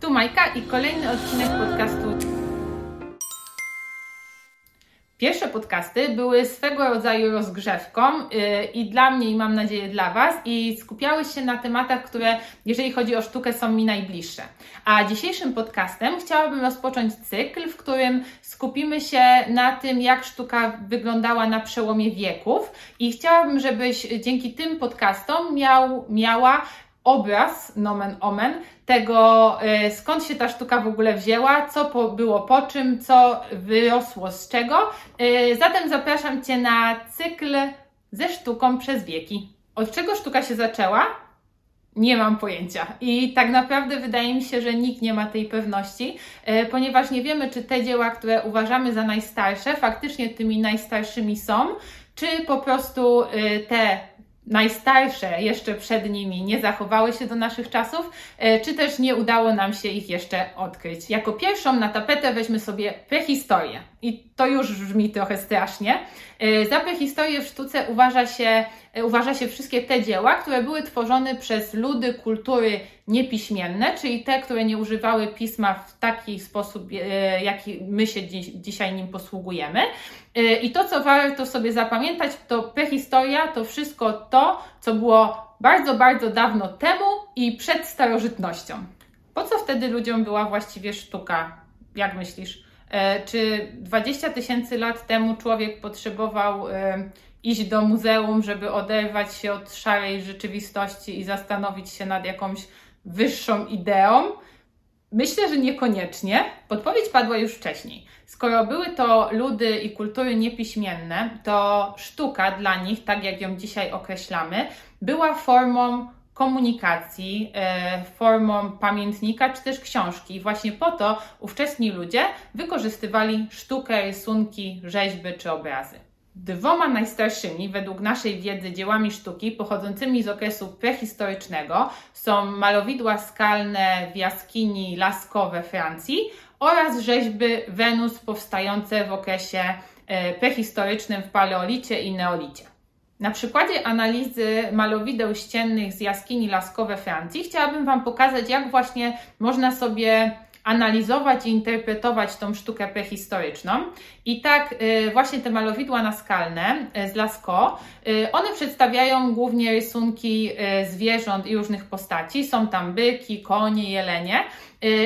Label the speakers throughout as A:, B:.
A: Tu Majka i kolejny odcinek podcastu. Pierwsze podcasty były swego rodzaju rozgrzewką yy, i dla mnie, i mam nadzieję dla Was, i skupiały się na tematach, które, jeżeli chodzi o sztukę, są mi najbliższe. A dzisiejszym podcastem chciałabym rozpocząć cykl, w którym skupimy się na tym, jak sztuka wyglądała na przełomie wieków, i chciałabym, żebyś dzięki tym podcastom miał, miała obraz, nomen omen, tego e, skąd się ta sztuka w ogóle wzięła, co po, było po czym, co wyrosło z czego. E, zatem zapraszam Cię na cykl ze sztuką przez wieki. Od czego sztuka się zaczęła? Nie mam pojęcia. I tak naprawdę wydaje mi się, że nikt nie ma tej pewności, e, ponieważ nie wiemy, czy te dzieła, które uważamy za najstarsze, faktycznie tymi najstarszymi są, czy po prostu te najstarsze jeszcze przed nimi nie zachowały się do naszych czasów, e, czy też nie udało nam się ich jeszcze odkryć. Jako pierwszą na tapetę weźmy sobie prehistorię. I to już brzmi trochę strasznie. E, za prehistorię w sztuce uważa się, e, uważa się wszystkie te dzieła, które były tworzone przez ludy kultury niepiśmienne, czyli te, które nie używały pisma w taki sposób, jaki my się dziś, dzisiaj nim posługujemy. I to, co warto sobie zapamiętać, to prehistoria to wszystko to, co było bardzo, bardzo dawno temu i przed starożytnością. Po co wtedy ludziom była właściwie sztuka? Jak myślisz? E, czy 20 tysięcy lat temu człowiek potrzebował e, iść do muzeum, żeby oderwać się od szarej rzeczywistości i zastanowić się nad jakąś wyższą ideą? Myślę, że niekoniecznie. Podpowiedź padła już wcześniej. Skoro były to ludy i kultury niepiśmienne, to sztuka dla nich, tak jak ją dzisiaj określamy, była formą komunikacji, e, formą pamiętnika czy też książki. I właśnie po to ówczesni ludzie wykorzystywali sztukę, rysunki, rzeźby czy obrazy. Dwoma najstarszymi, według naszej wiedzy, dziełami sztuki pochodzącymi z okresu prehistorycznego są malowidła skalne w jaskini Lascaux we Francji oraz rzeźby Wenus powstające w okresie e, prehistorycznym w paleolicie i neolicie. Na przykładzie analizy malowideł ściennych z jaskini Lascaux we Francji chciałabym Wam pokazać, jak właśnie można sobie analizować i interpretować tą sztukę prehistoryczną. I tak y, właśnie te malowidła naskalne y, z Lascaux, y, one przedstawiają głównie rysunki zwierząt i różnych postaci. Są tam byki, konie, jelenie.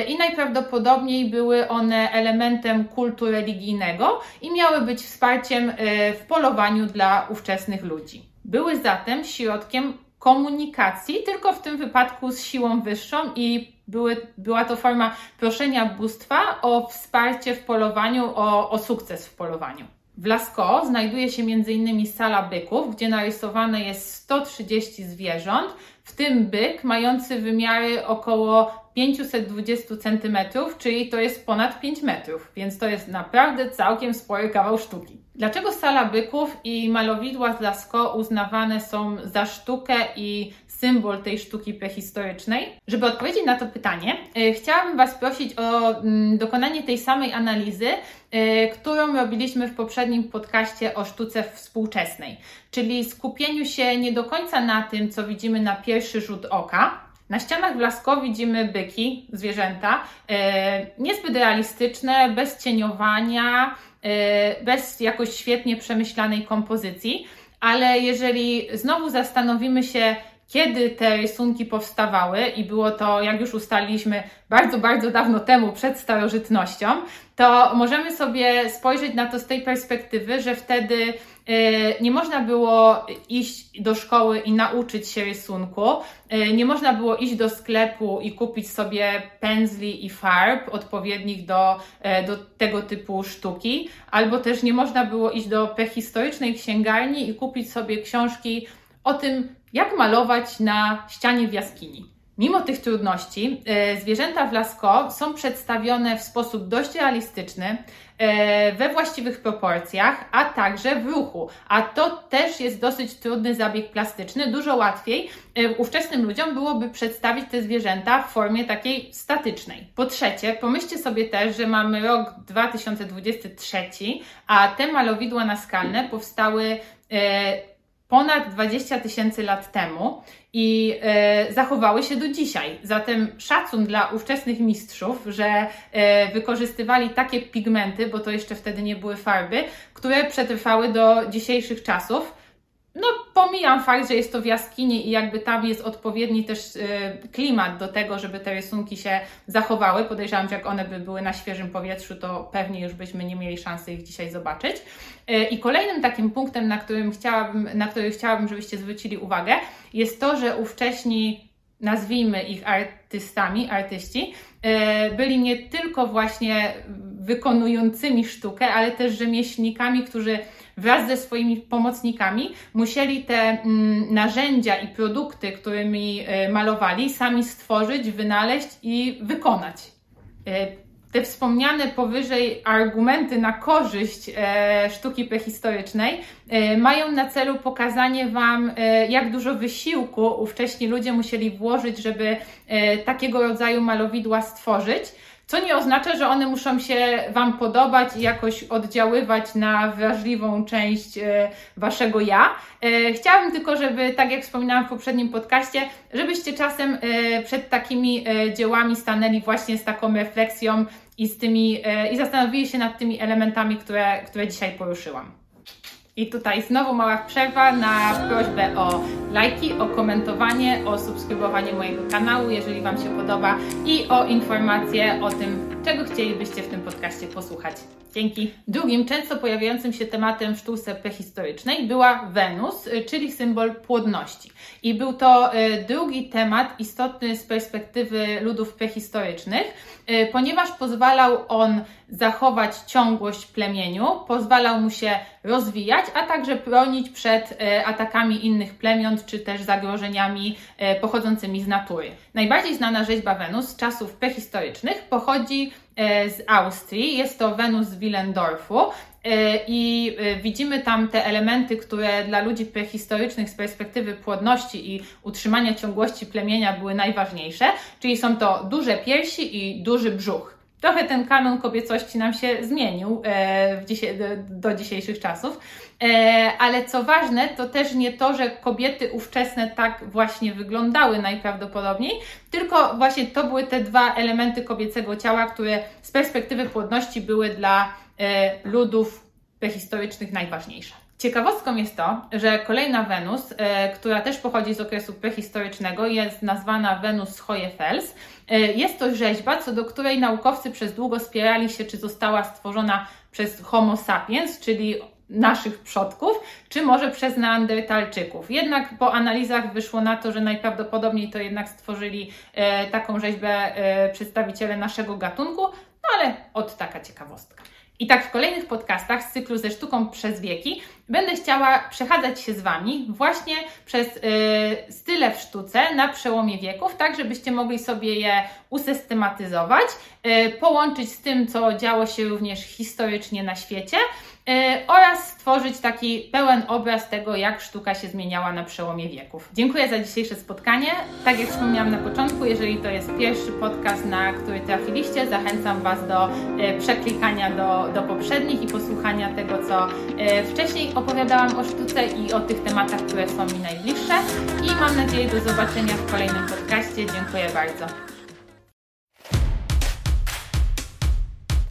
A: I najprawdopodobniej były one elementem kultu religijnego i miały być wsparciem w polowaniu dla ówczesnych ludzi. Były zatem środkiem komunikacji, tylko w tym wypadku z siłą wyższą i były, była to forma proszenia bóstwa o wsparcie w polowaniu, o, o sukces w polowaniu. W Lascaux znajduje się m.in. sala byków, gdzie narysowane jest 130 zwierząt, w tym byk mający wymiary około 520 cm, czyli to jest ponad 5 metrów, więc to jest naprawdę całkiem spory kawał sztuki. Dlaczego sala byków i malowidła z Lascaux uznawane są za sztukę i symbol tej sztuki prehistorycznej? Żeby odpowiedzieć na to pytanie, yy, chciałabym Was prosić o yy, dokonanie tej samej analizy, którą robiliśmy w poprzednim podcaście o sztuce współczesnej, czyli skupieniu się nie do końca na tym, co widzimy na pierwszy rzut oka, na ścianach w Lascaux widzimy byki, zwierzęta, e, niezbyt realistyczne, bez cieniowania, e, bez jakoś świetnie przemyślanej kompozycji, ale jeżeli znowu zastanowimy się, kiedy te rysunki powstawały i było to, jak już ustaliliśmy, bardzo, bardzo dawno temu, przed starożytnością, to możemy sobie spojrzeć na to z tej perspektywy, że wtedy E, nie można było iść do szkoły i nauczyć się rysunku, e, nie można było iść do sklepu i kupić sobie pędzli i farb odpowiednich do, e, do tego typu sztuki, albo też nie można było iść do prehistorycznej księgarni i kupić sobie książki o tym, jak malować na ścianie w jaskini. Mimo tych trudności, e, zwierzęta w Lascaux są przedstawione w sposób dość realistyczny, e, we właściwych proporcjach, a także w ruchu. A to też jest dosyć trudny zabieg plastyczny. Dużo łatwiej e, ówczesnym ludziom byłoby przedstawić te zwierzęta w formie takiej statycznej. Po trzecie, pomyślcie sobie też, że mamy rok 2023, a te malowidła naskalne powstały ponad 20 tysięcy lat temu i e, zachowały się do dzisiaj. Zatem szacun dla ówczesnych mistrzów, że e, wykorzystywali takie pigmenty, bo to jeszcze wtedy nie były farby, które przetrwały do dzisiejszych czasów. No, pomijam fakt, że jest to w jaskini i jakby tam jest odpowiedni też y, klimat do tego, żeby te rysunki się zachowały. Podejrzewam, że jak one by były na świeżym powietrzu, to pewnie już byśmy nie mieli szansy ich dzisiaj zobaczyć. Y, I kolejnym takim punktem, na, którym chciałabym, na który chciałabym, żebyście zwrócili uwagę, jest to, że ówcześni nazwijmy ich artystami, artyści, y, byli nie tylko właśnie wykonującymi sztukę, ale też rzemieślnikami, którzy wraz ze swoimi pomocnikami musieli te mm, narzędzia i produkty, którymi e, malowali, sami stworzyć, wynaleźć i wykonać. E, te wspomniane powyżej argumenty na korzyść e, sztuki prehistorycznej mają na celu pokazanie Wam, jak dużo wysiłku ówcześni ludzie musieli włożyć, żeby takiego rodzaju malowidła stworzyć. Co nie oznacza, że one muszą się Wam podobać i jakoś oddziaływać na wrażliwą część e, Waszego ja. E, chciałabym tylko, żeby, tak jak wspominałam w poprzednim podcaście, żebyście czasem e, przed takimi dziełami stanęli właśnie z taką refleksją i, z tymi, i zastanowili się nad tymi elementami, które, które dzisiaj poruszyłam. I tutaj znowu mała przerwa na prośbę o lajki, o komentowanie, o subskrybowanie mojego kanału, jeżeli Wam się podoba i o informacje o tym, czego chcielibyście w tym podcaście posłuchać. Dzięki. Drugim często pojawiającym się tematem w sztuce prehistorycznej była Wenus, czyli symbol płodności. I był to e, drugi temat istotny z perspektywy ludów prehistorycznych, e, ponieważ pozwalał on zachować ciągłość plemieniu, pozwalał mu się rozwijać, a także bronić przed e, atakami innych plemion czy też zagrożeniami pochodzącymi z natury. Najbardziej znana rzeźba Wenus z czasów prehistorycznych pochodzi E, z Austrii. Jest to Wenus z Willendorfu. E, I e, widzimy tam te elementy, które dla ludzi prehistorycznych z perspektywy płodności i utrzymania ciągłości plemienia były najważniejsze, czyli są to duże piersi i duży brzuch. Trochę ten kanon kobiecości nam się zmienił do dzisiejszych czasów, ale co ważne, to też nie to, że kobiety ówczesne tak właśnie wyglądały najprawdopodobniej, tylko właśnie to były te dwa elementy kobiecego ciała, które z perspektywy płodności były dla e, ludów prehistorycznych najważniejsze. Ciekawostką jest to, że kolejna Wenus, e, która też pochodzi z okresu prehistorycznego, jest nazwana Wenus Hoyefels. E, jest to rzeźba, co do której naukowcy przez długo spierali się, czy została stworzona przez Homo sapiens, czyli naszych przodków, czy może przez Neandertalczyków. Jednak po analizach wyszło na to, że najprawdopodobniej to jednak stworzyli e, taką rzeźbę przedstawiciele naszego gatunku, no ale od taka ciekawostka. I tak w kolejnych podcastach z cyklu ze sztuką przez wieki będę chciała przechadzać się z Wami właśnie przez y, style w sztuce na przełomie wieków, tak żebyście mogli sobie je usystematyzować, y, połączyć z tym, co działo się również historycznie na świecie E, oraz stworzyć taki pełen obraz tego, jak sztuka się zmieniała na przełomie wieków. Dziękuję za dzisiejsze spotkanie. Tak jak wspomniałam na początku, jeżeli to jest pierwszy podcast, na który trafiliście, zachęcam Was do e, przeklikania do, do poprzednich i posłuchania tego, co e, wcześniej opowiadałam o sztuce i o tych tematach, które są mi najbliższe. I mam nadzieję do zobaczenia w kolejnym podcaście. Dziękuję bardzo.